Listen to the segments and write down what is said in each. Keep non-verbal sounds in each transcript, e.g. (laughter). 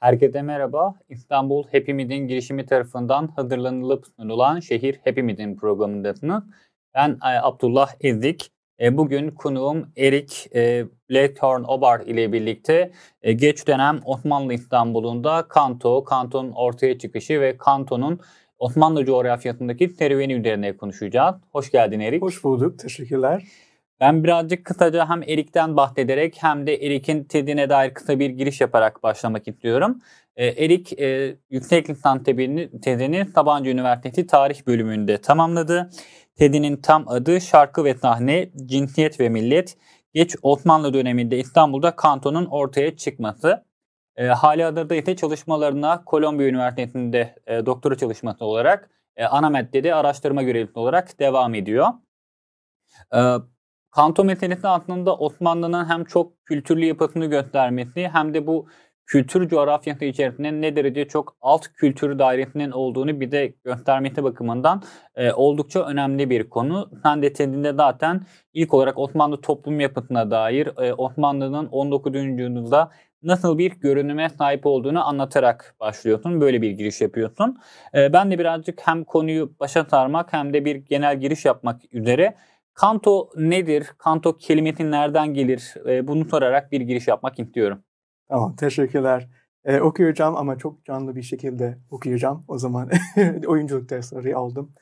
Herkese merhaba. İstanbul Happy Mid'in girişimi tarafından hazırlanılıp sunulan Şehir Happy Mid'in programındasınız. Ben e, Abdullah Ezik. E, bugün konuğum Erik e, Blackthorn Obar ile birlikte e, geç dönem Osmanlı İstanbul'unda Kanto, Kanto'nun ortaya çıkışı ve Kanto'nun Osmanlı coğrafyasındaki serüveni üzerine konuşacağız. Hoş geldin Erik. Hoş bulduk. Teşekkürler. Ben birazcık kısaca hem Erik'ten bahsederek hem de Erik'in TED'ine dair kısa bir giriş yaparak başlamak istiyorum. Ee, Erik e, yüksek lisans tezini Sabancı Üniversitesi Tarih bölümünde tamamladı. TED'inin tam adı Şarkı ve Sahne, Cinsiyet ve Millet, Geç Osmanlı döneminde İstanbul'da kantonun ortaya çıkması. E, hali hazırda ise çalışmalarına Kolombiya Üniversitesi'nde e, doktora çalışması olarak e, ana maddede araştırma görevlisi olarak devam ediyor. E, Kanto meselesi aslında Osmanlı'nın hem çok kültürlü yapısını göstermesi hem de bu kültür coğrafyası içerisinde ne derece çok alt kültür dairesinin olduğunu bir de göstermesi bakımından e, oldukça önemli bir konu. Sen de tezinde zaten ilk olarak Osmanlı toplum yapısına dair e, Osmanlı'nın 19. yüzyılda nasıl bir görünüme sahip olduğunu anlatarak başlıyorsun. Böyle bir giriş yapıyorsun. E, ben de birazcık hem konuyu başa sarmak hem de bir genel giriş yapmak üzere Kanto nedir? Kanto kelimesi nereden gelir? E, bunu sorarak bir giriş yapmak istiyorum. Tamam, teşekkürler. Ee, okuyacağım ama çok canlı bir şekilde okuyacağım. O zaman (laughs) oyunculuk dersleri aldım.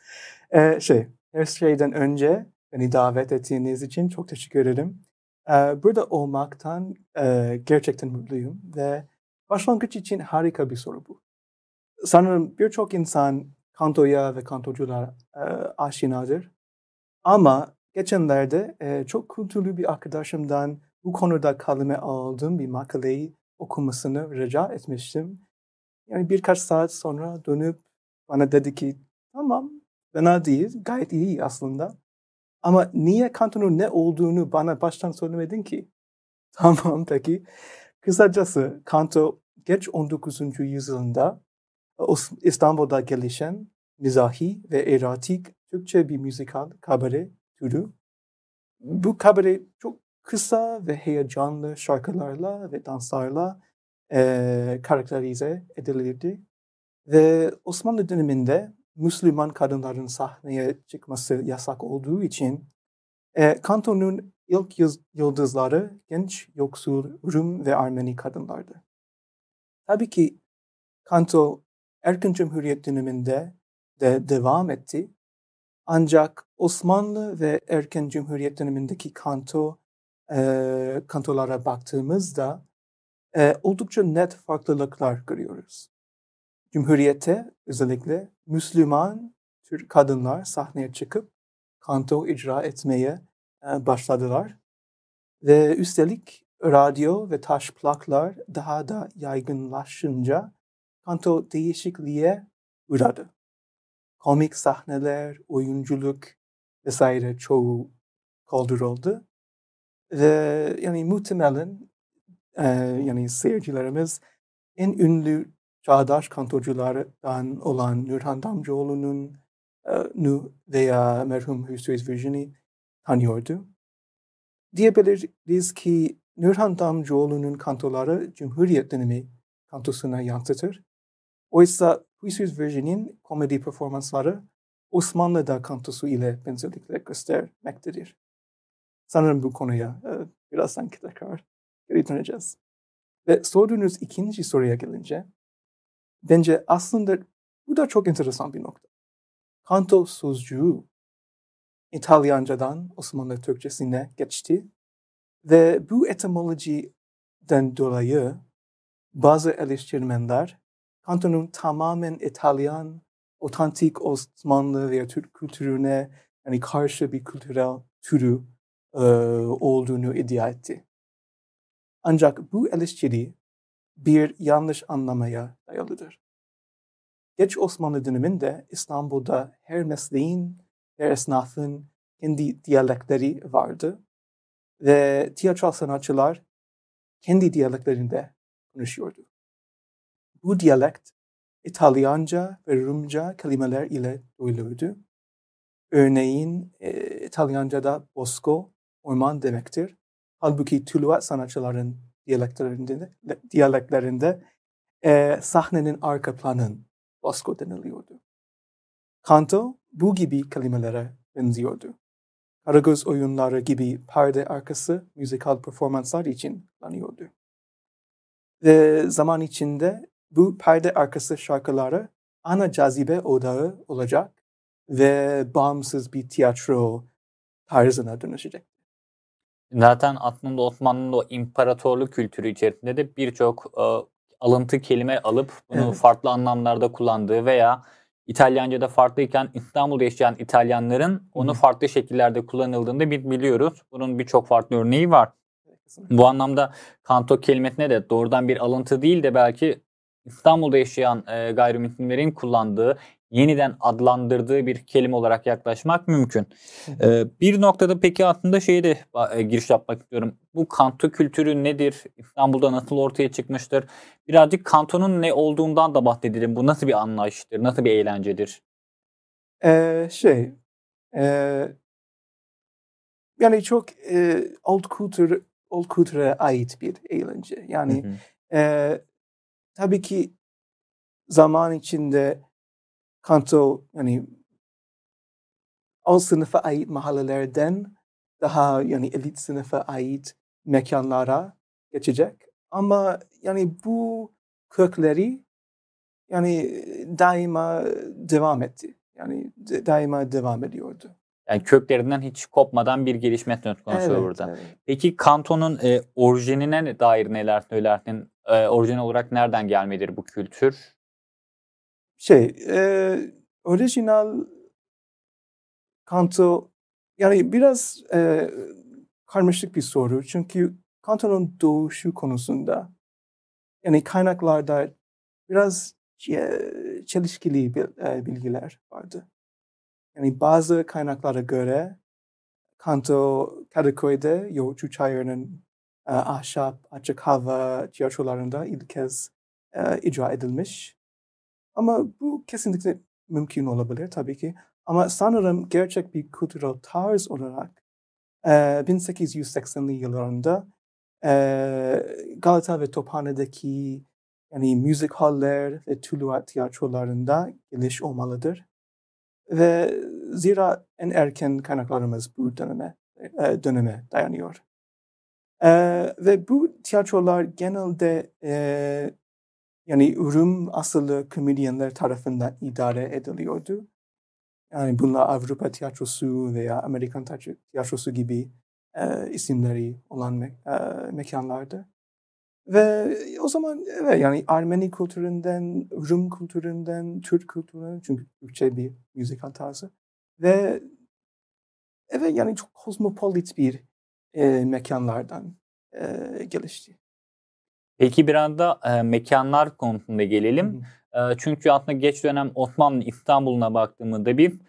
Ee, şey, her şeyden önce beni davet ettiğiniz için çok teşekkür ederim. Ee, burada olmaktan e, gerçekten mutluyum ve başlangıç için harika bir soru bu. Sanırım birçok insan kantoya ve kantocular e, aşinadır. Ama Geçenlerde e, çok kültürlü bir arkadaşımdan bu konuda kaleme aldığım bir makaleyi okumasını rica etmiştim. Yani birkaç saat sonra dönüp bana dedi ki tamam fena değil gayet iyi aslında. Ama niye kantonun ne olduğunu bana baştan söylemedin ki? (laughs) Tamam peki. Kısacası kanto geç 19. yüzyılda İstanbul'da gelişen mizahi ve erotik Türkçe bir müzikal kabare türü. Bu kabare çok kısa ve heyecanlı şarkılarla ve danslarla e, karakterize edilirdi. Ve Osmanlı döneminde Müslüman kadınların sahneye çıkması yasak olduğu için e, kantonun ilk yıldızları genç yoksul Rum ve Ermeni kadınlardı. Tabii ki kanto erken cumhuriyet döneminde de devam etti ancak Osmanlı ve erken Cumhuriyet dönemindeki kanto e, kantolara baktığımızda e, oldukça net farklılıklar görüyoruz. Cumhuriyette özellikle Müslüman Türk kadınlar sahneye çıkıp kanto icra etmeye e, başladılar. Ve üstelik radyo ve taş plaklar daha da yaygınlaşınca kanto değişikliğe uğradı komik sahneler, oyunculuk vesaire çoğu kaldırıldı. Ve yani muhtemelen e, yani seyircilerimiz en ünlü çağdaş kantoculardan olan Nurhan Damcıoğlu'nun e, veya merhum Hüsrev Virgin'i tanıyordu. Diyebiliriz ki Nurhan Damcıoğlu'nun kantoları Cumhuriyet dönemi kantosuna yansıtır. Oysa Hüsrev Virgin'in komedi performansları Osmanlı'da kantosu ile benzerlikler göstermektedir. Sanırım bu konuya e, birazdan tekrar geri döneceğiz. Ve sorduğunuz ikinci soruya gelince, bence aslında bu da çok enteresan bir nokta. Kanto sözcüğü İtalyancadan Osmanlı Türkçesine geçti ve bu etimolojiden dolayı bazı eleştirmenler Kanton'un tamamen İtalyan, otantik Osmanlı veya Türk kültürüne yani karşı bir kültürel türü e, olduğunu iddia etti. Ancak bu eleştiri bir yanlış anlamaya dayalıdır. Geç Osmanlı döneminde İstanbul'da her mesleğin, her esnafın kendi diyalekleri vardı ve tiyatro sanatçılar kendi diyaleklerinde konuşuyordu. Bu diyalekt İtalyanca ve Rumca kelimeler ile duyulurdu. Örneğin e, İtalyanca'da bosco, orman demektir. Halbuki Tuluat sanatçıların diyaleklerinde, diyaleklerinde e, sahnenin arka planın Bosco deniliyordu. Kanto bu gibi kelimelere benziyordu. Karagöz oyunları gibi perde arkası müzikal performanslar için kullanıyordu. Ve zaman içinde bu perde arkası şarkıları ana cazibe odağı olacak ve bağımsız bir tiyatro tarzına dönüşecek. Zaten aslında Osmanlı'nın o imparatorluk kültürü içerisinde de birçok e, alıntı kelime alıp bunu evet. farklı anlamlarda kullandığı veya İtalyanca'da farklıyken İstanbul'da yaşayan İtalyanların onu Hı. farklı şekillerde kullanıldığını biz biliyoruz. Bunun birçok farklı örneği var. Bu anlamda kanto kelimesine de doğrudan bir alıntı değil de belki İstanbul'da yaşayan e, gayrimüslimlerin kullandığı yeniden adlandırdığı bir kelime olarak yaklaşmak mümkün. Ee, bir noktada peki aslında şeyi de e, giriş yapmak istiyorum. Bu kanto kültürü nedir? İstanbul'da nasıl ortaya çıkmıştır? Birazcık kantonun ne olduğundan da bahsedelim. Bu nasıl bir anlayıştır? Nasıl bir eğlencedir? Ee, şey, e, yani çok e, old kültür, old kültüre ait bir eğlence. Yani hı hı. E, tabii ki zaman içinde kanto yani alt sınıfa ait mahallelerden daha yani elit sınıfa ait mekanlara geçecek. Ama yani bu kökleri yani daima devam etti. Yani daima devam ediyordu. Yani köklerinden hiç kopmadan bir gelişme söz konusu evet, burada. Evet. Peki kantonun e, orijinine dair neler söylersin? E, orijinal olarak nereden gelmedir bu kültür? şey e, orijinal kanto yani biraz e, karmaşık bir soru. Çünkü kantonun doğuşu konusunda yani kaynaklarda biraz çelişkili bilgiler vardı. Yani bazı kaynaklara göre kanto Kadıköy'de Yoğurtçu Çayırı'nın e, ahşap açık hava tiyatrolarında ilk kez e, icra edilmiş. Ama bu kesinlikle mümkün olabilir tabii ki. Ama sanırım gerçek bir kültürel tarz olarak e, 1880'li yıllarında e, Galata ve Tophane'deki yani müzik haller ve Tuluat tiyatrolarında geliş olmalıdır. Ve zira en erken kaynaklarımız bu döneme, e, döneme dayanıyor. E, ve bu tiyatrolar genelde e, yani Rum asıllı komedyenler tarafından idare ediliyordu. Yani bunlar Avrupa tiyatrosu veya Amerikan tiyatrosu gibi e, isimleri olan me e, mekanlardı. Ve o zaman evet yani Ermeni kültüründen, Rum kültüründen, Türk kültüründen çünkü Türkçe bir müzikal tarzı. Ve evet yani çok kozmopolit bir e, mekanlardan e, gelişti. Peki biraz da e, mekanlar konusunda gelelim. E, çünkü aslında geç dönem Osmanlı İstanbul'una baktığımızda bir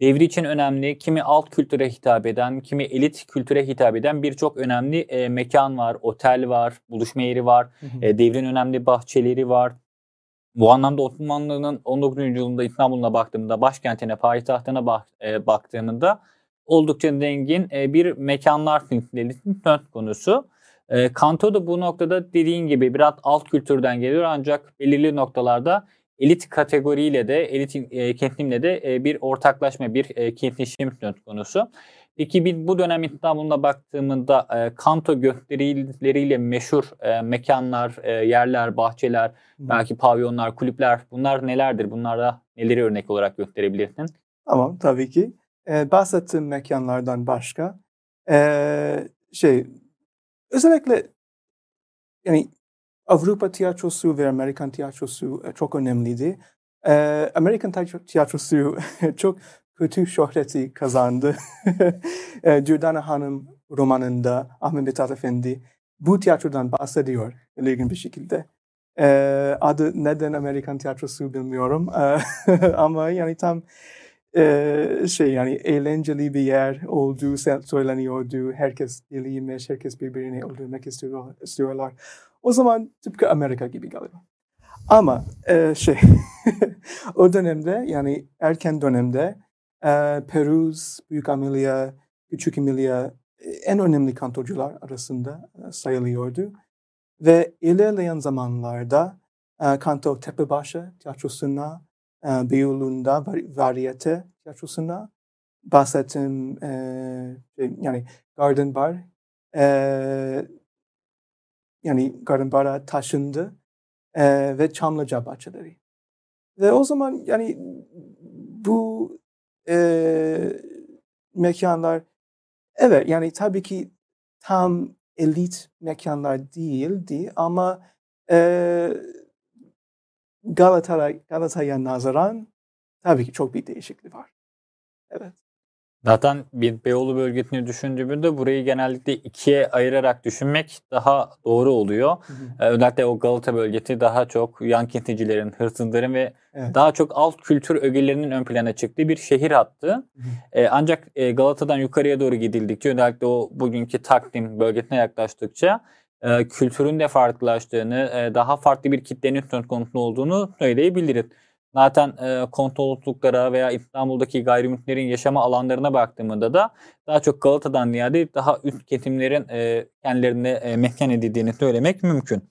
devri için önemli, kimi alt kültüre hitap eden, kimi elit kültüre hitap eden birçok önemli e, mekan var, otel var, buluşma yeri var, E, devrin önemli bahçeleri var. Bu anlamda Osmanlı'nın 19. yüzyılında İstanbul'una baktığımda, başkentine, payitahtına bak, e, baktığımda oldukça zengin e, bir mekanlar silsilesi söz konusu. E, Kanto da bu noktada dediğin gibi biraz alt kültürden geliyor ancak belirli noktalarda elit kategoriyle de elit e, kentimle de e, bir ortaklaşma, bir e, kentleşim söz konusu. Peki biz bu dönem İstanbul'da baktığımızda e, kanto gösterileriyle meşhur e, mekanlar, e, yerler, bahçeler, hmm. belki pavyonlar, kulüpler bunlar nelerdir? Bunlarda neleri örnek olarak gösterebilirsin? Tamam tabii ki. Ee, bahsettiğim mekanlardan başka ee, şey Özellikle yani Avrupa tiyatrosu ve Amerikan tiyatrosu e, çok önemliydi. Ee, Amerikan tiyatrosu (laughs) çok kötü şöhreti kazandı. (laughs) e, Dürdane Hanım romanında Ahmet Mithat Efendi bu tiyatrodan bahsediyor ilginç bir şekilde. Ee, adı neden Amerikan tiyatrosu bilmiyorum (laughs) ama yani tam e, şey yani eğlenceli bir yer olduğu söyleniyordu. Herkes deliymiş, herkes birbirini öldürmek istiyor, istiyorlar. O zaman tıpkı Amerika gibi galiba. Ama e, şey (laughs) o dönemde yani erken dönemde e, Peruz, Büyük Amelia, Küçük Emilia en önemli kantorcular arasında sayılıyordu. Ve ilerleyen zamanlarda e, Kanto Tepebaşı tiyatrosuna, e, Beyoğlu'nda Variyete tiyatrosuna, bahsettiğim e, şey, yani Garden Bar e, yani Garden Bar'a taşındı e, ve Çamlıca Bahçeleri. Ve o zaman yani bu e, mekanlar evet yani tabii ki tam elit mekanlar değildi ama e, Galata'ya Galata'ya nazaran tabii ki çok bir değişiklik var. Evet. Zaten bir Beyoğlu bölgesini düşündüğümüzde burayı genellikle ikiye ayırarak düşünmek daha doğru oluyor. Hı hı. Ee, özellikle o Galata bölgesi daha çok yan kenticilerin, hırsızların ve evet. daha çok alt kültür ögelerinin ön plana çıktığı bir şehir hattı. Hı. Ee, ancak e, Galata'dan yukarıya doğru gidildikçe özellikle o bugünkü Taksim bölgesine yaklaştıkça e, kültürün de farklılaştığını, e, daha farklı bir kitlenin söz konusu olduğunu söyleyebiliriz. Zaten e, konsolosluklara veya İstanbul'daki gayrimüslimlerin yaşama alanlarına baktığımda da daha çok Galata'dan ziyade daha üst kesimlerin e, kendilerine e, mekan edildiğini söylemek mümkün.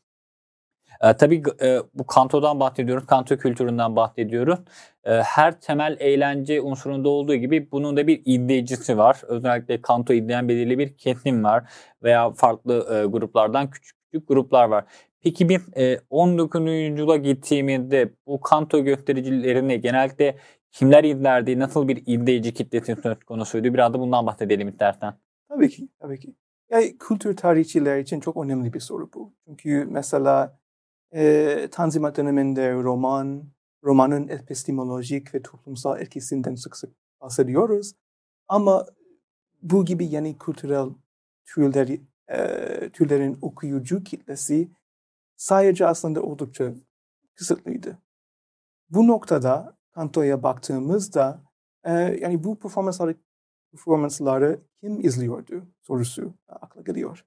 E, tabii e, bu kantodan bahsediyoruz, kanto kültüründen bahsediyoruz. E, her temel eğlence unsurunda olduğu gibi bunun da bir iddiacısı var. Özellikle kanto iddiayan belirli bir kesim var veya farklı e, gruplardan küçük küçük gruplar var. Peki bir e, 19. yüzyıla gittiğimizde bu kanto göstericilerini genellikle kimler izlerdi? Nasıl bir izleyici kitlesi söz konusuydu? Biraz da bundan bahsedelim istersen. Tabii ki, tabii ki. Yani kültür tarihçiler için çok önemli bir soru bu. Çünkü mesela e, Tanzimat döneminde roman, romanın epistemolojik ve toplumsal etkisinden sık sık bahsediyoruz. Ama bu gibi yeni kültürel türleri, e, türlerin okuyucu kitlesi sadece aslında oldukça kısıtlıydı. Bu noktada Kanto'ya baktığımızda e, yani bu performansları, performansları kim izliyordu sorusu akla geliyor.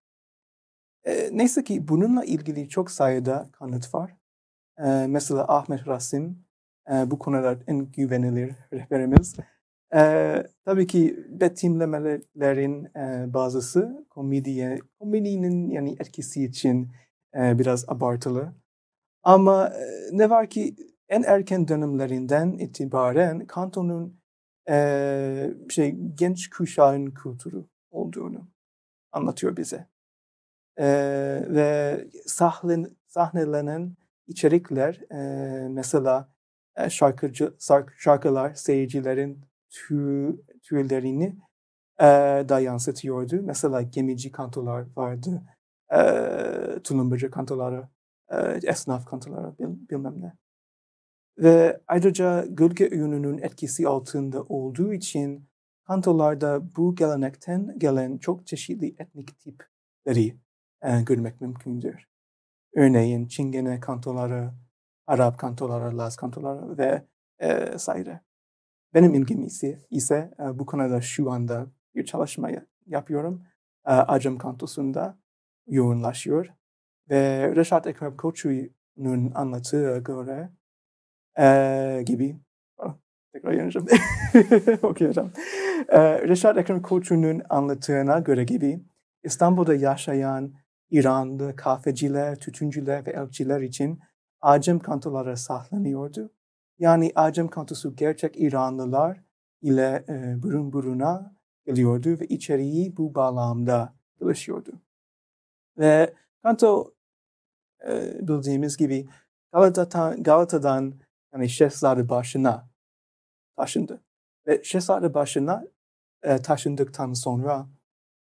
E, neyse ki bununla ilgili çok sayıda kanıt var. E, mesela Ahmet Rasim e, bu konuda en güvenilir rehberimiz. E, tabii ki betimlemelerin e, bazısı komediye, komedinin yani etkisi için e, biraz abartılı. Ama e, ne var ki en erken dönemlerinden itibaren Kanto'nun e, şey genç kuşağın kültürü olduğunu anlatıyor bize. E, ve sahlen, sahnelenen içerikler e, mesela e, şarkıcı şarkılar seyircilerin tür, türlerini e, da yansıtıyordu. Mesela gemici kantolar vardı e, tulumbacı kantoları, e, esnaf kantoları bilmem ne. Ve ayrıca gölge ürününün etkisi altında olduğu için kantolarda bu gelenekten gelen çok çeşitli etnik tipleri e, görmek mümkündür. Örneğin Çingene kantoları, Arap kantoları, Laz kantoları ve e, saire. Benim ilgim ise, ise e, bu konuda şu anda bir çalışma yapıyorum. E, Acem kantosunda yoğunlaşıyor. Ve Reşat Ekrem Koçu'nun anlattığı göre e, gibi tekrar yanacağım. (laughs) okuyacağım. E, Reşat Ekrem Koçu'nun anlattığına göre gibi İstanbul'da yaşayan İranlı kahveciler, tütüncüler ve elçiler için Acem kantoları sahlanıyordu. Yani Acem kantosu gerçek İranlılar ile e, burun buruna geliyordu ve içeriği bu bağlamda çalışıyordu. Ve Kanto e, bildiğimiz gibi Galata'dan, Galata'dan yani Şehzade başına taşındı. Ve Şehzade başına e, taşındıktan sonra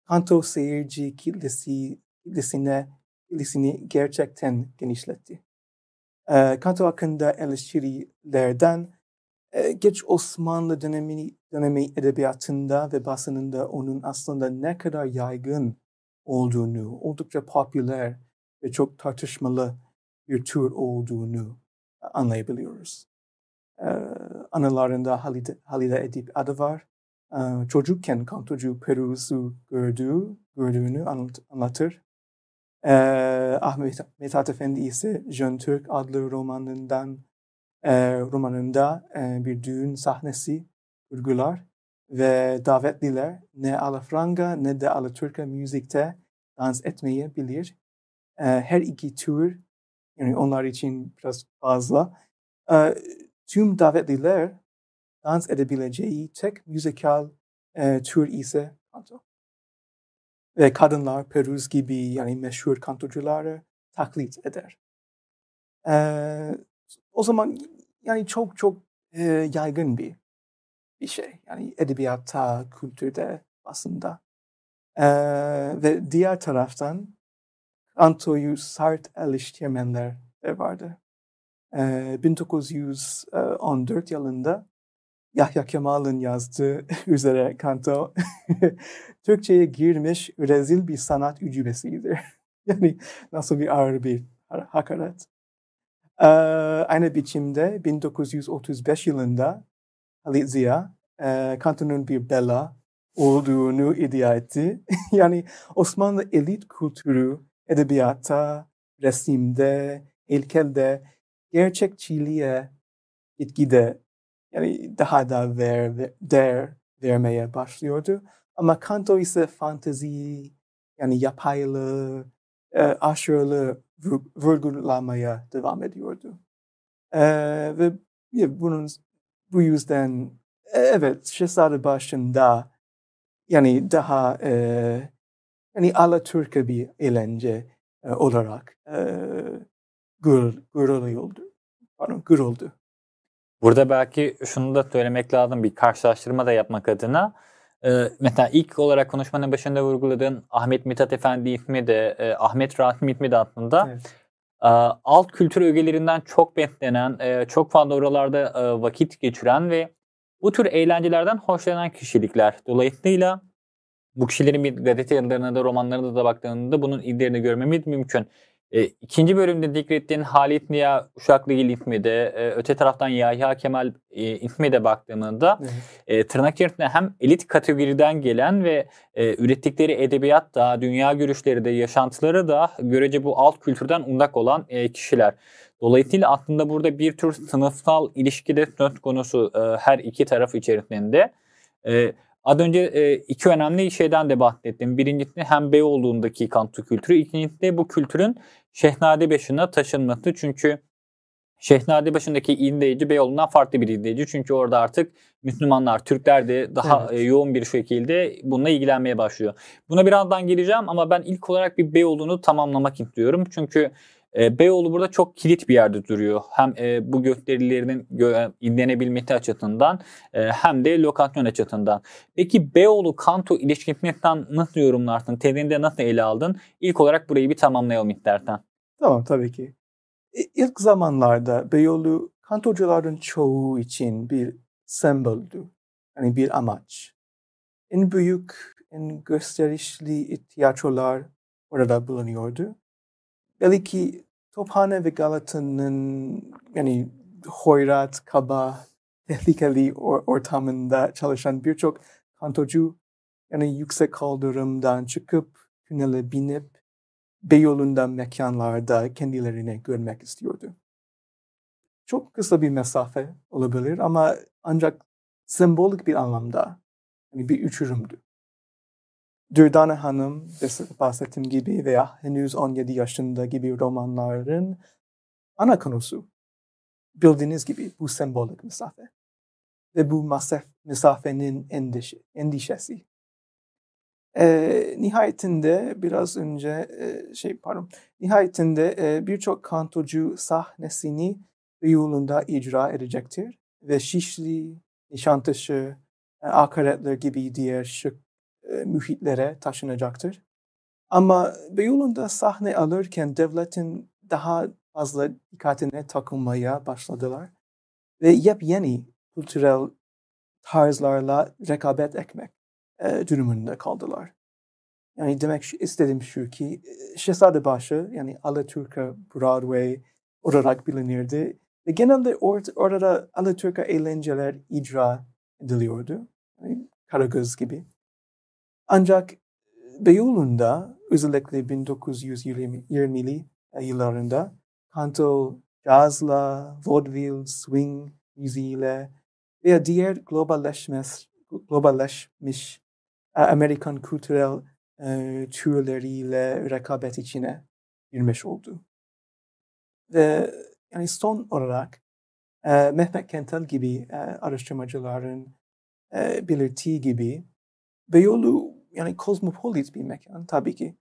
Kanto seyirci kitlesi, kitlesine, kitlesini gerçekten genişletti. E, Kanto hakkında eleştirilerden e, geç Osmanlı dönemi, dönemi edebiyatında ve basınında onun aslında ne kadar yaygın olduğunu, oldukça popüler ve çok tartışmalı bir tür olduğunu anlayabiliyoruz. Ee, anılarında Halide, Halide Edip adı var. Ee, çocukken kantocu Perusu gördüğü, gördüğünü anlat, anlatır. Ahmet Mithat Efendi ise Jön Türk adlı romanından e, romanında e, bir düğün sahnesi kurgular ve davetliler ne alafranga ne de alaturka müzikte dans etmeyi bilir. Her iki tür Yani onlar için biraz fazla. E, tüm davetliler dans edebileceği tek müzikal e, tür ise kanto. Ve kadınlar Peruz gibi yani meşhur kantocuları taklit eder. E, o zaman yani çok çok e, yaygın bir bir şey. Yani edebiyatta, kültürde, basında. E, ve diğer taraftan kantoyu sert eleştirmenler vardı. E, 1914 yılında Yahya Kemal'ın yazdığı (laughs) üzere kanto (laughs) Türkçe'ye girmiş rezil bir sanat ücubesidir. (laughs) yani nasıl bir ağır bir hakaret. Ee, aynı biçimde 1935 yılında Halit Ziya e, kantonun bir bela olduğunu iddia etti. (laughs) yani Osmanlı elit kültürü edebiyatta, resimde, heykelde gerçekçiliğe gitgide yani daha da ver, değer vermeye başlıyordu. Ama Kanto ise fantezi, yani yapaylı, e, aşırılı vurgulamaya devam ediyordu. E, ve ya, bunun bu yüzden e, evet Şehzade başında yani daha e, yani Alaturka bir eğlence e, olarak e, gör, görülüyordu. Pardon, görüldü. Burada belki şunu da söylemek lazım bir karşılaştırma da yapmak adına. Ee, mesela ilk olarak konuşmanın başında vurguladığın Ahmet Mithat Efendi ismi de e, Ahmet Rahim ismi de aslında evet. e, alt kültür ögelerinden çok beslenen, e, çok fazla oralarda e, vakit geçiren ve bu tür eğlencelerden hoşlanan kişilikler. Dolayısıyla bu kişilerin bir gazete yazılarına da romanlarına da baktığında bunun izlerini görmemiz mümkün. E, ikinci bölümde zikrettiğin Halit Niya Uşaklıgil ismi de e, öte taraftan Yahya Kemal e, ismi de baktığında e, tırnak içerisinde hem elit kategoriden gelen ve e, ürettikleri edebiyat da, dünya görüşleri de, yaşantıları da görece bu alt kültürden undak olan e, kişiler. Dolayısıyla aslında burada bir tür sınıfsal ilişki de söz konusu e, her iki taraf içerisinde. E, Az önce e, iki önemli şeyden de bahsettim. Birincisi hem Beyoğlu'ndaki kanto kültürü, ikincisi de bu kültürün Şehnadebaşı'na taşınması. Çünkü Şehnadebaşı'ndaki izleyici Beyoğlu'ndan farklı bir izleyici. Çünkü orada artık Müslümanlar, Türkler de daha evet. yoğun bir şekilde bununla ilgilenmeye başlıyor. Buna birazdan geleceğim ama ben ilk olarak bir Beyoğlu'nu tamamlamak istiyorum. Çünkü e, Beyoğlu burada çok kilit bir yerde duruyor. Hem e, bu gösterilerinin gö- izlenebilmesi açısından e, hem de lokasyon açısından. Peki Beyoğlu Kanto ilişkisinden nasıl yorumlarsın? Tezinde nasıl ele aldın? İlk olarak burayı bir tamamlayalım istersen. Tamam tabii ki. İlk zamanlarda Beyoğlu kantocuların çoğu için bir semboldü. Yani bir amaç. En büyük, en gösterişli tiyatrolar orada bulunuyordu belki Tophane ve Galata'nın yani hoyrat, kaba, tehlikeli or- ortamında çalışan birçok kantocu yani yüksek kaldırımdan çıkıp tünele binip Beyoğlu'nda mekanlarda kendilerini görmek istiyordu. Çok kısa bir mesafe olabilir ama ancak sembolik bir anlamda yani bir uçurumdu. Dürdane Hanım, bahsettiğim gibi veya henüz 17 yaşında gibi romanların ana konusu. Bildiğiniz gibi bu sembolik mesafe. Ve bu masaf, mesafenin endişe, endişesi. E, nihayetinde biraz önce e, şey pardon nihayetinde e, birçok kantocu sahnesini yolunda icra edecektir ve Şişli, Nişantaşı, e, Akaretler gibi diğer şık mühitlere taşınacaktır. Ama Beyoğlu'nda sahne alırken devletin daha fazla dikkatine takılmaya başladılar. Ve yepyeni kültürel tarzlarla rekabet etmek e, durumunda kaldılar. Yani demek istediğim şu ki e, Şehzadebaşı yani Alaturka Broadway olarak bilinirdi. Ve genelde or orada Alaturka eğlenceler icra ediliyordu. Yani Karagöz gibi. Ancak Beyoğlu'nda özellikle 1920'li yıllarında kanto, cazla, vaudeville, swing müziğiyle veya diğer globalleşmiş, globalleşmiş Amerikan kültürel e, türleriyle rekabet içine girmiş oldu. ve yani son olarak e, Mehmet Kentel gibi e, araştırmacıların e, belirttiği gibi Beyoğlu yani kozmopolit bir mekan tabii ki.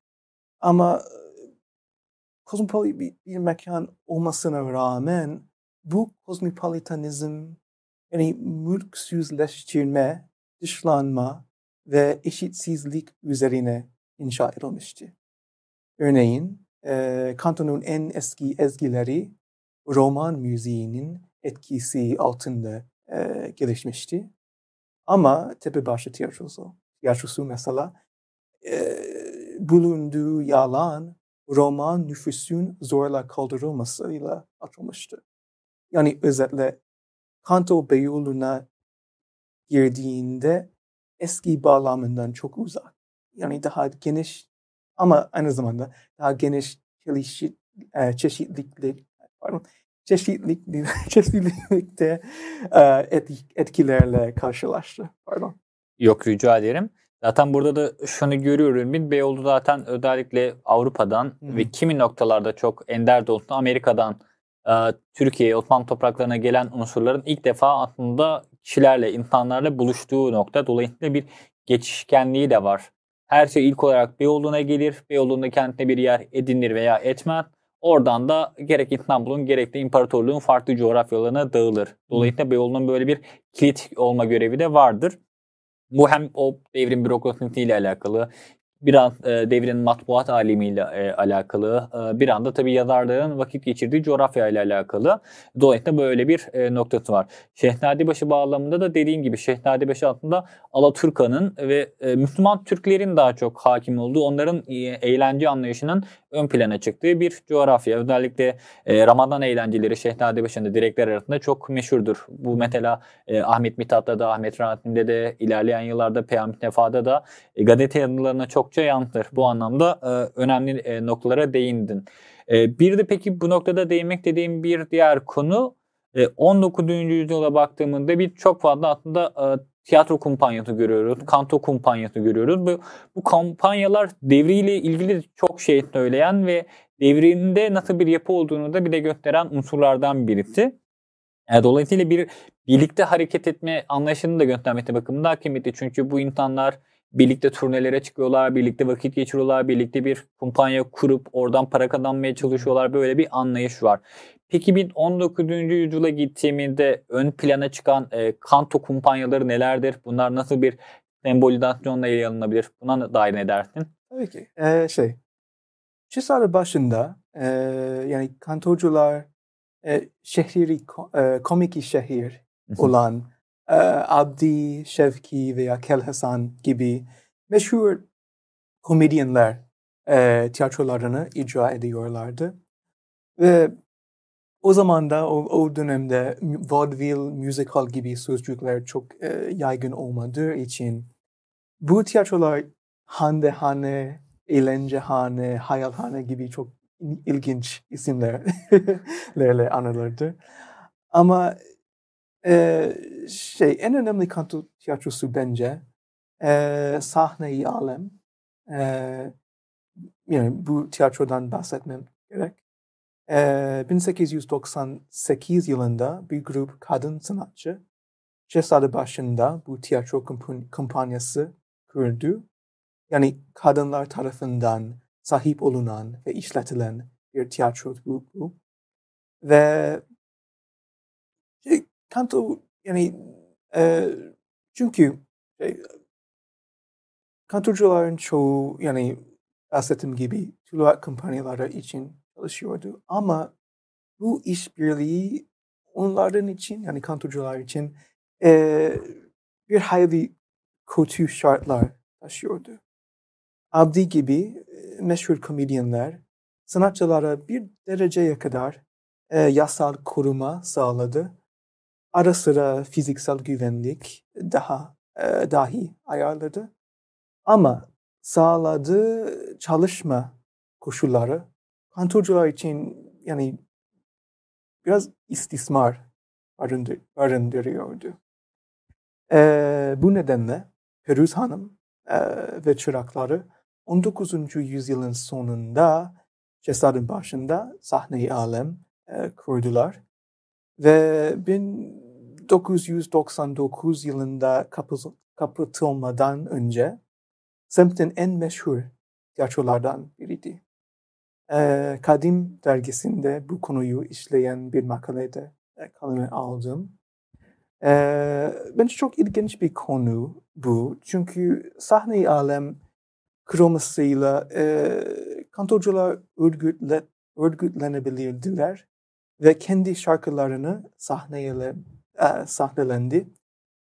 Ama kozmopolit bir, bir mekan olmasına rağmen bu kozmopolitanizm yani mülksüzleştirme, dışlanma ve eşitsizlik üzerine inşa edilmişti. Örneğin e, Kanto'nun en eski ezgileri roman müziğinin etkisi altında e, gelişmişti. Ama Tepebaşı tiyatrosu, tiyatrosu mesela e, bulunduğu yalan roman nüfusun zorla kaldırılmasıyla atılmıştı. Yani özetle Kanto Beyoğlu'na girdiğinde eski bağlamından çok uzak. Yani daha geniş ama aynı zamanda daha geniş çeşit, e, çeşitlilik pardon, çeşitlilik, (laughs) çeşitlilikte e, etkilerle karşılaştı. Pardon. Yok rica ederim. Zaten burada da şunu görüyorum. Bir Beyoğlu zaten özellikle Avrupa'dan Hı-hı. ve kimi noktalarda çok ender de olsun Amerika'dan e, Türkiye'ye, Osmanlı topraklarına gelen unsurların ilk defa aslında kişilerle, insanlarla buluştuğu nokta. Dolayısıyla bir geçişkenliği de var. Her şey ilk olarak Beyoğlu'na gelir. Beyoğlu'nda kentine bir yer edinir veya etmez. Oradan da gerek İstanbul'un gerek de imparatorluğun farklı coğrafyalarına dağılır. Dolayısıyla Beyoğlu'nun böyle bir kilit olma görevi de vardır. Bu hem o devrin bürokrasisiyle alakalı biraz e, devrin matbuat alimiyle e, alakalı, e, bir anda tabii yazarların vakit geçirdiği coğrafya ile alakalı. Dolayısıyla böyle bir e, noktası var. Şehzadebaşı bağlamında da dediğim gibi Şehzadebaşı aslında Alaturka'nın ve e, Müslüman Türklerin daha çok hakim olduğu, onların e, eğlence anlayışının ön plana çıktığı bir coğrafya. Özellikle e, Ramazan eğlenceleri Şehzadebaşı'nda direkler arasında çok meşhurdur. Bu mesela e, Ahmet Mithat'ta da, Ahmet Rahat'inde de, ilerleyen yıllarda Peyami Nefa'da da e, gazete yazılarına çokça yansır. Bu anlamda e, önemli e, noktalara değindin. E, bir de peki bu noktada değinmek dediğim bir diğer konu 19. E, yüzyıla baktığımızda bir çok fazla aslında e, tiyatro kumpanyası görüyoruz, kanto kumpanyası görüyoruz. Bu, bu kampanyalar devriyle ilgili çok şey söyleyen ve devrinde nasıl bir yapı olduğunu da bir de gösteren unsurlardan birisi. E, dolayısıyla bir birlikte hareket etme anlayışını da göstermekte bakımında kıymetli. Çünkü bu insanlar birlikte turnelere çıkıyorlar, birlikte vakit geçiriyorlar, birlikte bir kumpanya kurup oradan para kazanmaya çalışıyorlar. Böyle bir anlayış var. Peki bir 19. yüzyıla gittiğimizde ön plana çıkan e, kanto kumpanyaları nelerdir? Bunlar nasıl bir sembolizasyonla ele alınabilir? Buna dair ne dersin? Tabii ki. Ee, şey, Çisarı başında e, yani kantocular e, şehri, e, komik şehir olan e, Abdi, Şevki veya Kelhasan gibi meşhur komedyenler e, tiyatrolarını icra ediyorlardı. Ve o zaman da o, o dönemde vaudeville, musical gibi sözcükler çok e, yaygın olmadığı için bu tiyatrolar hande hane, eğlencehane, hayalhane gibi çok ilginç isimlerle (laughs) anılırdı. Ama e, şey en önemli kanto tiyatrosu bence e, sahne-i alem. E, yani bu tiyatrodan bahsetmem gerek. 1898 yılında bir grup kadın sanatçı cesaret başında bu tiyatro kampanyası kurdu. Yani kadınlar tarafından sahip olunan ve işletilen bir tiyatro bu. Ve kanto yani e, çünkü e, kantocuların çoğu yani bahsettiğim gibi tuluat kampanyaları için çalışıyordu. Ama bu işbirliği onların için yani kantocular için e, bir hayli kötü şartlar taşıyordu. Abdi gibi e, meşhur komedyenler sanatçılara bir dereceye kadar e, yasal koruma sağladı. Ara sıra fiziksel güvenlik daha e, dahi ayarladı. Ama sağladığı çalışma koşulları kantorcular için yani biraz istismar barındır, barındırıyordu. Ee, bu nedenle Peruz Hanım e, ve çırakları 19. yüzyılın sonunda cesadın başında sahneyi alem e, kurdular. Ve 1999 yılında kapatılmadan önce semtin en meşhur tiyatrolardan biriydi. Kadim dergisinde bu konuyu işleyen bir makalede e, aldım. Bence çok ilginç bir konu bu. Çünkü sahne alem kromasıyla e, kantorcular örgütle, örgütlenebilirdiler ve kendi şarkılarını sahneye e, sahnelendi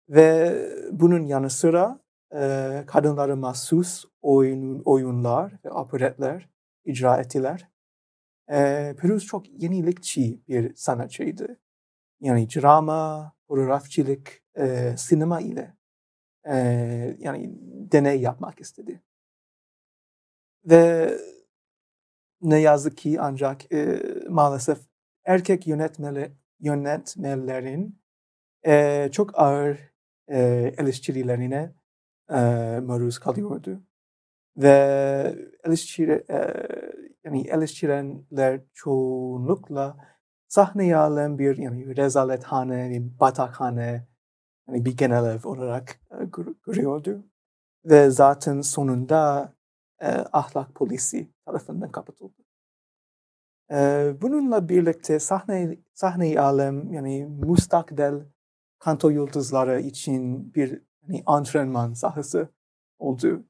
ve bunun yanı sıra e, kadınlara mahsus oyun, oyunlar ve operetler icra ettiler. E, Peruz çok yenilikçi bir sanatçıydı. Yani drama, fotoğrafçılık, e, sinema ile e, yani deney yapmak istedi. Ve ne yazık ki ancak e, maalesef erkek yönetmeli, yönetmelerin e, çok ağır e, eleştirilerine e, maruz kalıyordu. Ve eleştiri, e, yani eleştirenler çoğunlukla sahneye alan bir yani rezalethane, bir batakhane, yani bir genel ev olarak e, görüyordu. Ve zaten sonunda e, ahlak polisi tarafından kapatıldı. E, bununla birlikte sahne sahne alem yani mustakbel kanto yıldızları için bir yani antrenman sahası oldu.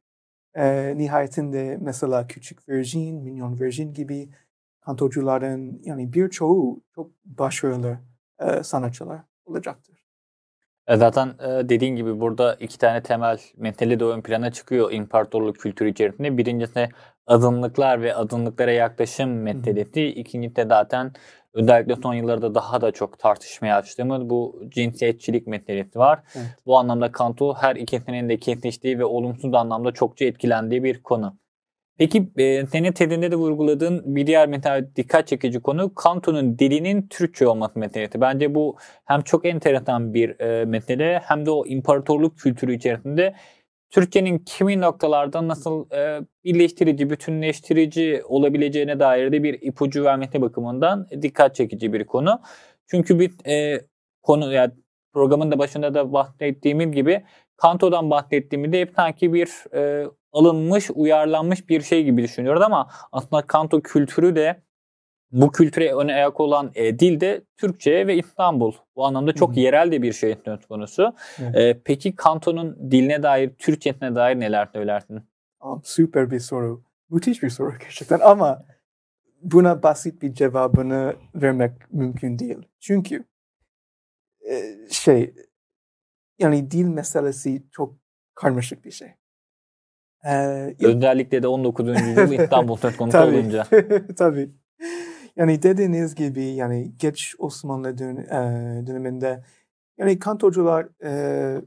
E, nihayetinde mesela Küçük Virgin, Minyon Virgin gibi kantocuların yani birçoğu çok başarılı e, sanatçılar olacaktır. E, zaten e, dediğin gibi burada iki tane temel mentali de ön plana çıkıyor imparatorluk kültürü içerisinde. Birincisi azınlıklar ve azınlıklara yaklaşım mentaliti. İkincisi de zaten özellikle son yıllarda daha da çok tartışmaya açtığımız bu cinsiyetçilik mentaliti var. Evet. Bu anlamda Kanto her ikisinin de kesiştiği ve olumsuz anlamda çokça etkilendiği bir konu. Peki e, senin tezinde de vurguladığın bir diğer metal dikkat çekici konu Kanto'nun dilinin Türkçe olması meselesi. Bence bu hem çok enteresan bir e, mesele hem de o imparatorluk kültürü içerisinde Türkçenin kimi noktalarda nasıl e, birleştirici, bütünleştirici olabileceğine dair de bir ipucu vermesi bakımından dikkat çekici bir konu. Çünkü bir e, konu yani programın da başında da bahsettiğimiz gibi Kanto'dan bahsettiğimde hep sanki bir e, alınmış, uyarlanmış bir şey gibi düşünüyoruz ama aslında Kanto kültürü de bu kültüre öne ayak olan e, dil de Türkçe ve İstanbul. Bu anlamda çok Hı-hı. yerel de bir şey söz konusu. E, peki Kanto'nun diline dair, Türkçesine dair neler söylersin? Süper bir soru. Müthiş bir soru gerçekten ama buna basit bir cevabını vermek mümkün değil. Çünkü e, şey yani dil meselesi çok karmaşık bir şey. Ee, Özellikle de 19. yüzyıl (laughs) İstanbul söz konusu tabii, olunca. (laughs) tabii. Yani dediğiniz gibi yani geç Osmanlı dön, e, döneminde yani kantorcular e,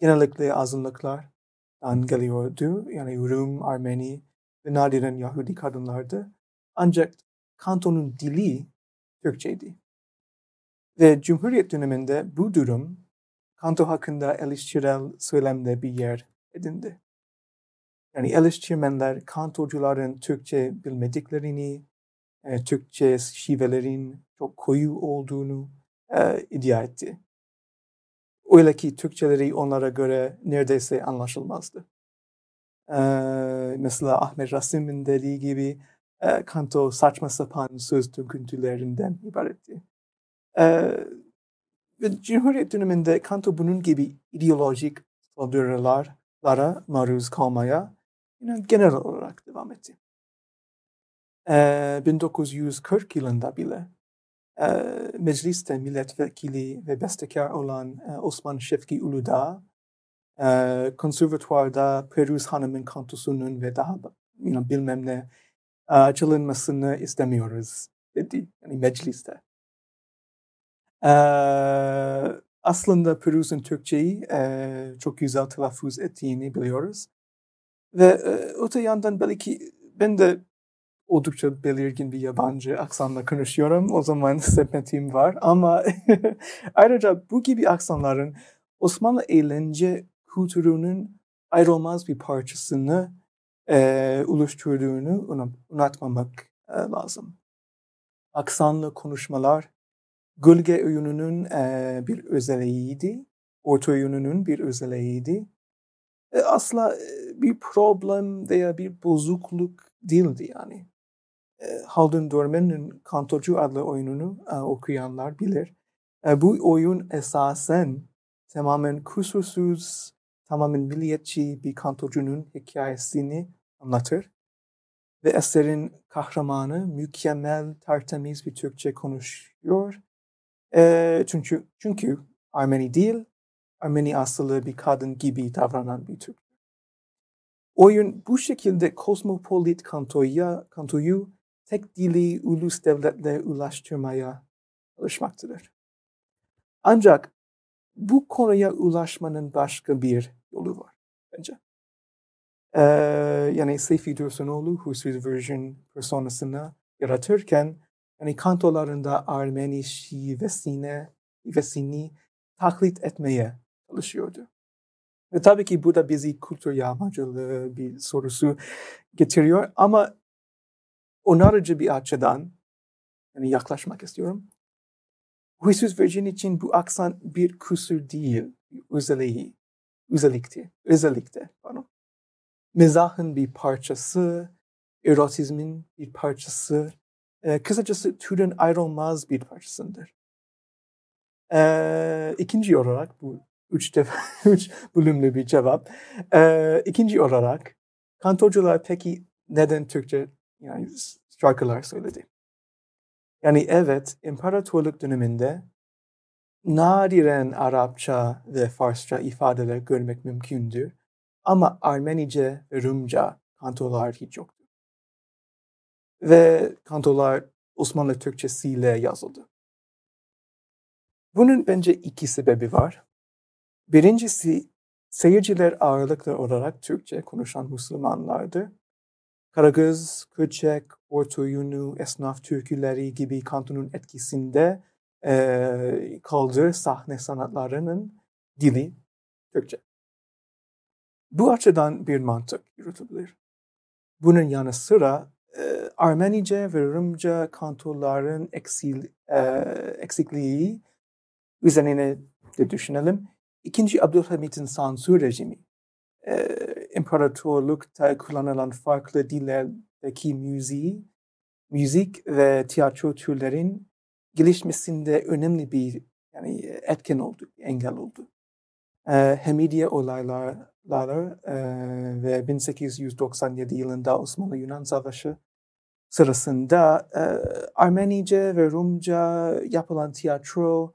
genellikle azınlıklardan geliyordu. Yani Rum, Armeni ve nadiren Yahudi kadınlardı. Ancak kantonun dili Türkçeydi. Ve Cumhuriyet döneminde bu durum kanto hakkında eleştirel söylemde bir yer edindi. Yani eleştirmenler kantocuların Türkçe bilmediklerini, e, Türkçe şivelerin çok koyu olduğunu e, iddia etti. Öyle ki Türkçeleri onlara göre neredeyse anlaşılmazdı. E, mesela Ahmet Rasim'in dediği gibi e, kanto saçma sapan söz döküntülerinden ibaretti. E, ve Cumhuriyet döneminde kanto bunun gibi ideolojik saldırılara maruz kalmaya yine genel olarak devam etti. Ee, 1940 yılında bile e, mecliste milletvekili ve bestekar olan e, Osman Şefki Uludağ e, konservatuvarda Peruz Hanım'ın kantosunun ve daha you know, bilmem ne e, çalınmasını istemiyoruz dedi. Yani mecliste. E, aslında Peruz'un Türkçeyi e, çok güzel telaffuz ettiğini biliyoruz. Ve e, öte yandan belki ben de oldukça belirgin bir yabancı aksanla konuşuyorum. O zaman sempatim var. Ama (laughs) ayrıca bu gibi aksanların Osmanlı eğlence kültürünün ayrılmaz bir parçasını e, oluşturduğunu unutmamak e, lazım. aksanlı konuşmalar gölge oyununun e, bir özelliğiydi. Orta oyununun bir özelliğiydi. E, asla e, bir problem veya bir bozukluk değildi yani. Haldun Dorman'ın Kantocu adlı oyununu okuyanlar bilir. Bu oyun esasen tamamen kusursuz, tamamen milliyetçi bir kantocunun hikayesini anlatır. Ve eserin kahramanı mükemmel, tertemiz bir Türkçe konuşuyor. E, çünkü çünkü Armeni değil, Armeni asıllı bir kadın gibi davranan bir Türk. Oyun bu şekilde kosmopolit kantoya, kantoyu tek dili ulus devletle ulaştırmaya çalışmaktadır. Ancak bu konuya ulaşmanın başka bir yolu var bence. Ee, yani Seyfi Dursunoğlu Huysuz Version personasını yaratırken yani kantolarında Armeni şivesine, şivesini taklit etmeye çalışıyordu. Ve tabii ki bu da bizi kültür yağmacılığı bir sorusu getiriyor ama onarıcı bir açıdan yani yaklaşmak istiyorum. Huysuz Virgin için bu aksan bir kusur değil, özelliği, özellikti, özellikte. Pardon. Mizahın bir parçası, erotizmin bir parçası, e, kısacası türün ayrılmaz bir parçasıdır. E, ikinci olarak bu üç, defa, (laughs) üç bölümlü bir cevap. E, ikinci olarak kantorcular peki neden Türkçe yani şarkılar söyledi? Yani evet imparatorluk döneminde nadiren Arapça ve Farsça ifadeler görmek mümkündür. Ama Armenice ve Rumca kantolar hiç yoktu. Ve kantolar Osmanlı Türkçesiyle yazıldı. Bunun bence iki sebebi var. Birincisi seyirciler ağırlıklı olarak Türkçe konuşan Müslümanlardı. Karagöz, Köçek, Orta Yunu, Esnaf Türküleri gibi kantonun etkisinde e, kaldığı sahne sanatlarının dili Türkçe. Bu açıdan bir mantık yürütülür. Bunun yanı sıra e, Armenice ve Rumca kantorların eksil, e, eksikliği üzerine de düşünelim. İkinci Abdülhamit'in sansür rejimi, e, imparatorlukta kullanılan farklı dillerdeki müziği, müzik ve tiyatro türlerin gelişmesinde önemli bir yani etken oldu, engel oldu. E, Hamidiye olayları e, ve 1897 yılında Osmanlı-Yunan Savaşı sırasında e, Armenice ve Rumca yapılan tiyatro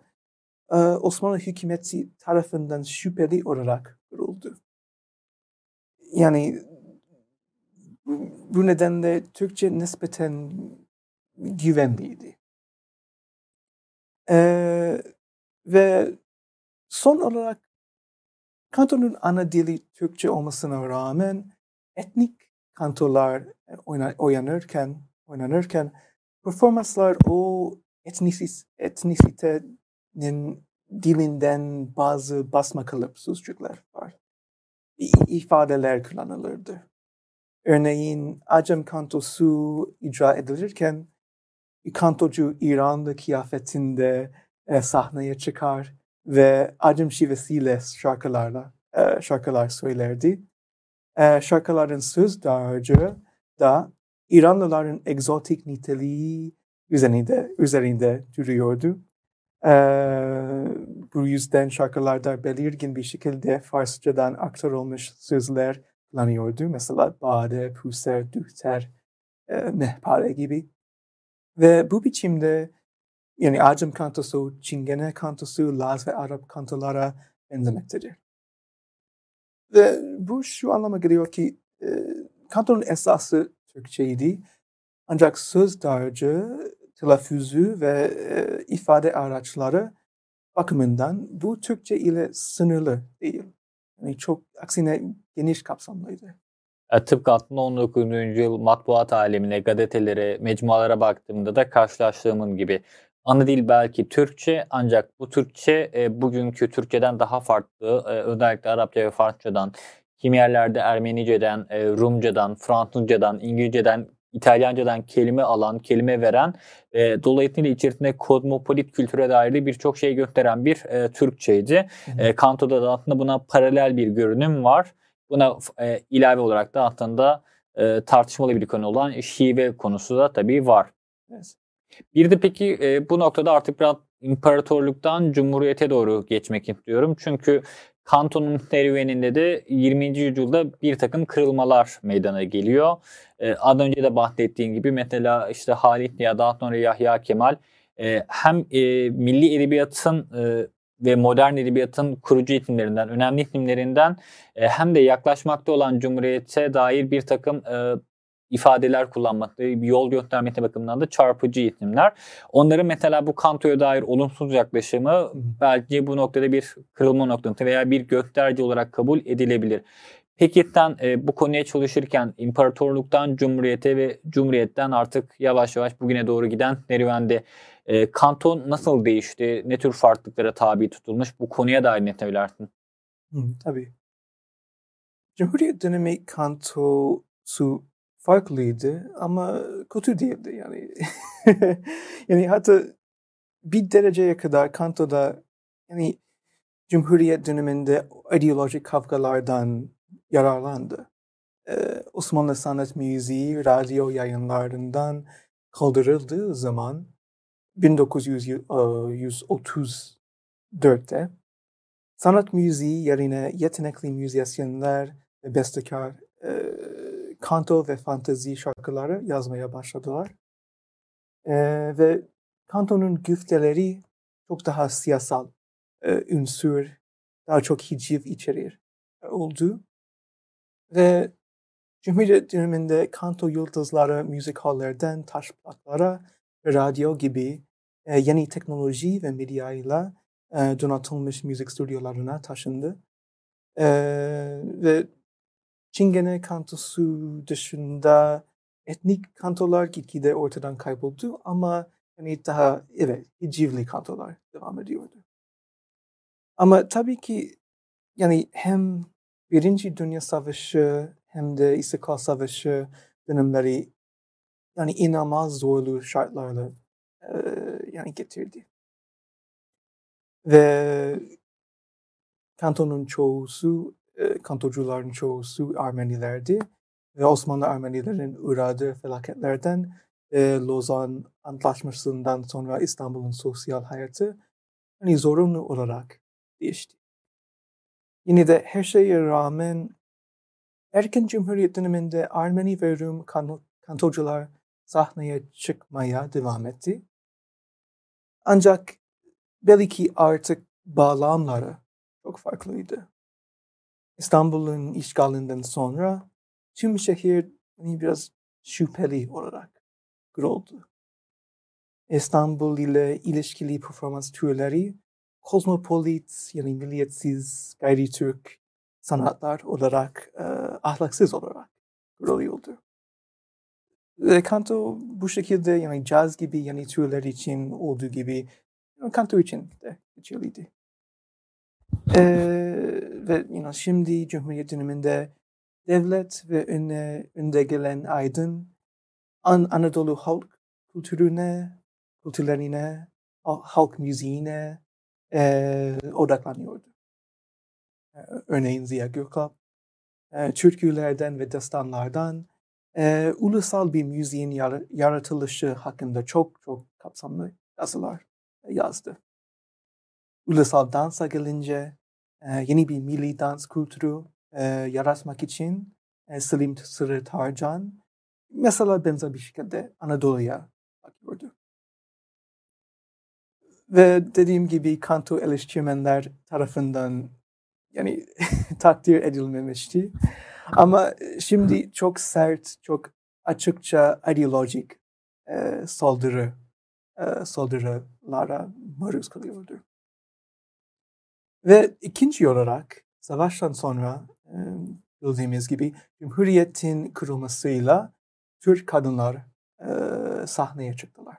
e, Osmanlı hükümeti tarafından şüpheli olarak. Yani bu nedenle Türkçe nispeten güvenliydi. Ee, ve son olarak kantonun ana dili Türkçe olmasına rağmen etnik kantolar oynanırken oynanırken performanslar o etnisis, etnisitenin dilinden bazı basma kalıp var. İfadeler kullanılırdı. Örneğin Acem kantosu icra edilirken kantocu İran'da kıyafetinde e, sahneye çıkar ve Acem şivesiyle şarkılarla e, şarkılar söylerdi. E, şarkıların söz dağarcığı da İranlıların egzotik niteliği üzerinde, üzerinde duruyordu. E, bu yüzden şarkılarda belirgin bir şekilde Farsçadan aktarılmış sözler kullanıyordu. Mesela bade, puser, dühter, e, mehpare gibi. Ve bu biçimde yani Acem kantosu, Çingene kantosu, Laz ve Arap kantolara benzemektedir. Ve bu şu anlama geliyor ki e, kantonun esası Türkçeydi. Ancak söz dağarcığı, telaffuzu ve e, ifade araçları bakımından bu Türkçe ile sınırlı değil. Yani çok aksine geniş kapsamlıydı. E, tıpkı aslında 19. yıl matbuat alemine, gazetelere, mecmualara baktığımda da karşılaştığımın gibi. Ana dil belki Türkçe ancak bu Türkçe e, bugünkü Türkçeden daha farklı. E, özellikle Arapça ve Farsçadan, kimi yerlerde Ermenice'den, e, Rumcadan, Fransızcadan, İngilizce'den İtalyancadan kelime alan, kelime veren, e, dolayısıyla içerisinde kozmopolit kültüre dair birçok şey gösteren bir e, Türkçeydi. E, Kanto'da da aslında buna paralel bir görünüm var. Buna e, ilave olarak da aslında e, tartışmalı bir konu olan şive konusu da tabii var. Evet. Bir de peki e, bu noktada artık biraz imparatorluktan cumhuriyete doğru geçmek istiyorum. Çünkü Kanton'un serüveninde de 20. yüzyılda bir takım kırılmalar meydana geliyor. Ee, az önce de bahsettiğim gibi mesela işte Halit ya daha sonra Yahya Kemal e, hem e, milli edebiyatın e, ve modern edebiyatın kurucu isimlerinden, önemli isimlerinden e, hem de yaklaşmakta olan Cumhuriyet'e dair bir takım e, ifadeler kullanmakta, bir yol göstermesi bakımından da çarpıcı isimler. Onların mesela bu Kanto'ya dair olumsuz yaklaşımı belki bu noktada bir kırılma noktası veya bir gösterge olarak kabul edilebilir. Peki sen e, bu konuya çalışırken imparatorluktan cumhuriyete ve cumhuriyetten artık yavaş yavaş bugüne doğru giden serüvende e, kanton nasıl değişti? Ne tür farklılıklara tabi tutulmuş? Bu konuya dair ne söylersin? Hı, tabii. Cumhuriyet dönemi kantosu farklıydı ama kötü değildi yani. (laughs) yani hatta bir dereceye kadar Kanto'da yani Cumhuriyet döneminde ideolojik kavgalardan yararlandı. Ee, Osmanlı sanat müziği radyo yayınlarından kaldırıldığı zaman 1934'te sanat müziği yerine yetenekli müzisyenler ve bestekar e, kanto ve fantezi şarkıları yazmaya başladılar. E, ve kantonun güfteleri çok daha siyasal, e, ünsür, daha çok hiciv içerir oldu. Ve Cumhuriyet döneminde kanto yıldızları müzik hallerden taş plaklara ve radyo gibi e, yeni teknoloji ve medyayla e, donatılmış müzik stüdyolarına taşındı. E, ve Çingene kantosu dışında etnik kantolar gitgide ortadan kayboldu ama hani daha evet hicivli kantolar devam ediyordu. Ama tabii ki yani hem Birinci Dünya Savaşı hem de İstiklal Savaşı dönemleri yani inanılmaz zorlu şartlarla e, yani getirdi. Ve kantonun çoğusu kantocuların çoğusu Ermenilerdi ve Osmanlı Ermenilerin uğradığı felaketlerden e, Lozan Antlaşması'ndan sonra İstanbul'un sosyal hayatı hani zorunlu olarak değişti. Yine de her şeye rağmen erken Cumhuriyet döneminde Ermeni ve Rum kantocular sahneye çıkmaya devam etti. Ancak belki artık bağlamları çok farklıydı. İstanbul'un işgalinden sonra tüm şehir hani biraz şüpheli olarak kuruldu. İstanbul ile ilişkili performans türleri kozmopolit yani milliyetsiz gayri Türk sanatlar olarak e, ahlaksız olarak kuruluyordu. Ve Kanto bu şekilde yani caz gibi yani türler için olduğu gibi Kanto için de geçerliydi. Ee, ve you know, şimdi Cumhuriyet döneminde devlet ve önüne, önde gelen aydın An Anadolu halk kültürüne, kültürlerine, halk müziğine e, odaklanıyordu. Örneğin Ziya Gökalp, e, türkülerden ve destanlardan e, ulusal bir müziğin yaratılışı hakkında çok çok kapsamlı yazılar yazdı ulusal dansa gelince e, yeni bir milli dans kültürü e, yaratmak için e, Selim Sırrı Tarcan mesela benzer bir şekilde Anadolu'ya bakıyordu. Ve dediğim gibi kanto eleştirmenler tarafından yani (laughs) takdir edilmemişti. Ama şimdi (laughs) çok sert, çok açıkça ideolojik e, saldırı e, saldırılara maruz kalıyordu. Ve ikinci olarak savaştan sonra bildiğimiz gibi Cumhuriyet'in kurulmasıyla Türk kadınlar sahneye çıktılar.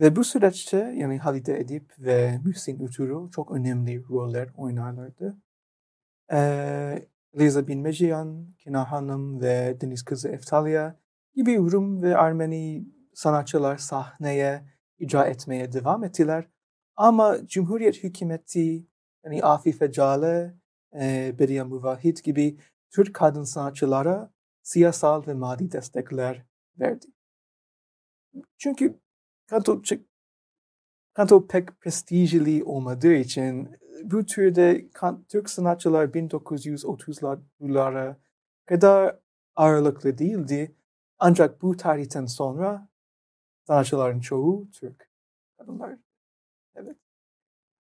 Ve bu süreçte yani Halide Edip ve Mühsin Ütürü çok önemli roller oynarlardı. E, Liza Bin Meciyan, Kenar Hanım ve Deniz Kızı Eftalya gibi Rum ve Ermeni sanatçılar sahneye icra etmeye devam ettiler. Ama Cumhuriyet hükümeti yani Afife Cale, e, Bediye Muvahit gibi Türk kadın sanatçılara siyasal ve maddi destekler verdi. Çünkü kanto, kanto pek prestijli olmadığı için bu türde Türk sanatçılar 1930'lara kadar ağırlıklı değildi. Ancak bu tarihten sonra sanatçıların çoğu Türk kadınlar. Evet.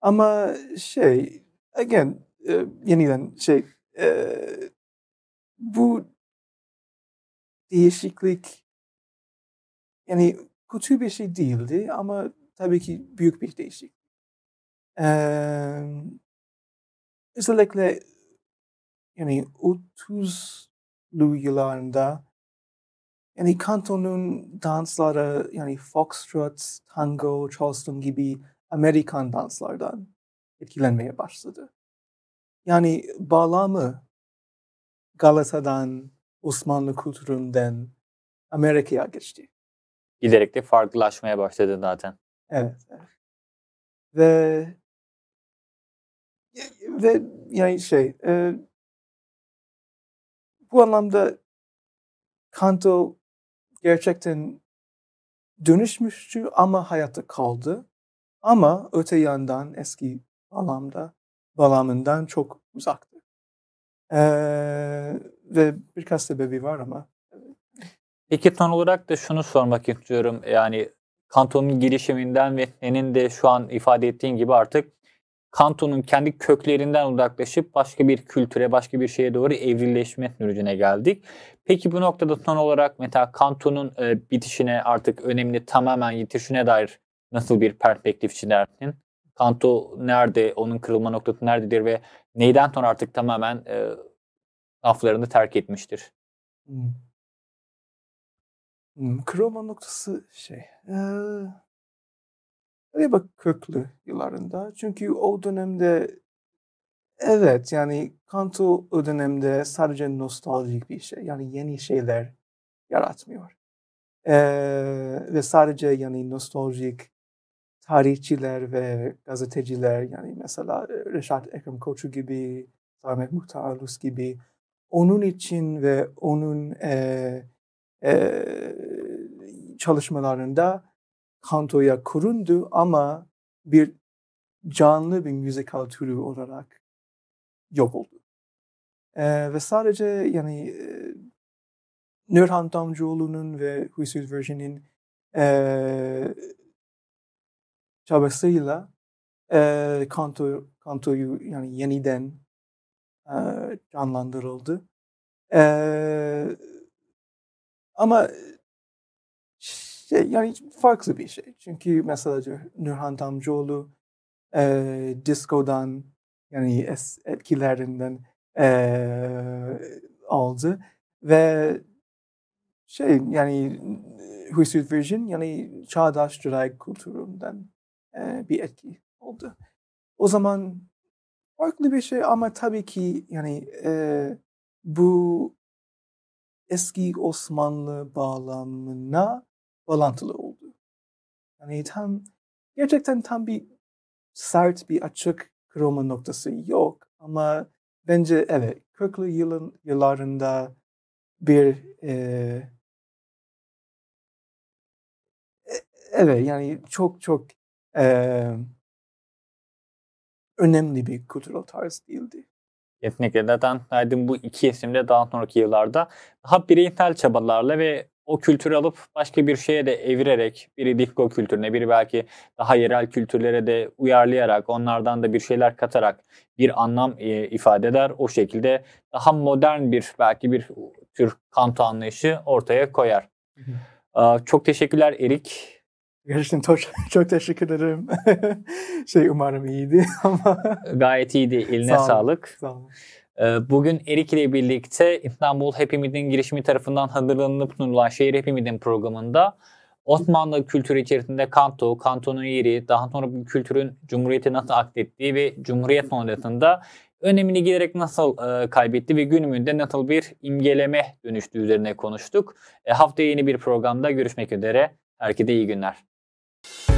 Ama şey, again, e, yeniden şey, e, bu değişiklik yani kötü bir şey değildi ama tabii ki büyük bir değişiklik. Ee, özellikle yani 30'lu yıllarında yani kantonun dansları yani foxtrot, tango, charleston gibi Amerikan danslardan etkilenmeye başladı. Yani bağlamı Galata'dan, Osmanlı kültüründen Amerika'ya geçti. Giderek de farklılaşmaya başladı zaten. Evet. evet. Ve ve yani şey e, bu anlamda kanto gerçekten dönüşmüştü ama hayatta kaldı. Ama öte yandan eski bağlamda bağlamından çok uzaktı. Ee, ve birkaç sebebi var ama. Peki ton olarak da şunu sormak istiyorum. Yani kantonun girişiminden ve senin de şu an ifade ettiğin gibi artık kantonun kendi köklerinden uzaklaşıp başka bir kültüre, başka bir şeye doğru evrileşme sürecine geldik. Peki bu noktada son olarak mesela kantonun bitişine artık önemini tamamen yitirişine dair nasıl bir perspektif çizersin? Kanto nerede, onun kırılma noktası nerededir ve neyden sonra artık tamamen e, laflarını terk etmiştir? Hmm. Hmm, kırılma noktası şey, ee, bak köklü yıllarında. Çünkü o dönemde evet yani Kanto o dönemde sadece nostaljik bir şey. Yani yeni şeyler yaratmıyor. Ee, ve sadece yani nostaljik tarihçiler ve gazeteciler yani mesela Reşat Ekrem Koçu gibi, Samet Muhtar gibi onun için ve onun e, e, çalışmalarında kantoya kurundu ama bir canlı bir müzikal türü olarak yok oldu. E, ve sadece yani e, Nurhan Damcıoğlu'nun ve Huysuz Virgin'in e, çabasıyla e, kanto, kantoyu yani yeniden e, canlandırıldı. E, ama şey, yani farklı bir şey. Çünkü mesela Nurhan Damcıoğlu e, disco'dan yani es, etkilerinden e, aldı ve şey yani Huysuz Virgin yani çağdaş drag kültüründen bir etki oldu. O zaman farklı bir şey ama tabii ki yani bu eski Osmanlı bağlamına bağlantılı oldu. Yani tam gerçekten tam bir sert bir açık kırılma noktası yok ama bence evet 40'lı yılın yıllarında bir e evet yani çok çok e, önemli bir kültürel tarz değildi. Kesinlikle. Zaten Aydın bu iki isimde daha sonraki yıllarda daha bireysel çabalarla ve o kültürü alıp başka bir şeye de evirerek biri disco kültürüne biri belki daha yerel kültürlere de uyarlayarak onlardan da bir şeyler katarak bir anlam e, ifade eder. O şekilde daha modern bir belki bir tür kanto anlayışı ortaya koyar. Hı hı. Çok teşekkürler Erik. Gerçekten çok, (laughs) çok teşekkür ederim. (laughs) şey umarım iyiydi (laughs) ama. Gayet iyiydi. Eline Sağ sağlık. Sağ olun. Ee, bugün Erik ile birlikte İstanbul Happy Meet'in girişimi tarafından hazırlanıp sunulan Şehir Happy Meet'in programında Osmanlı kültürü içerisinde kanto, kantonun yeri, daha sonra bu kültürün Cumhuriyeti nasıl aklettiği ve Cumhuriyet sonrasında önemini giderek nasıl e, kaybetti ve günümünde nasıl bir imgeleme dönüştüğü üzerine konuştuk. E, haftaya yeni bir programda görüşmek üzere. Herkese iyi günler. you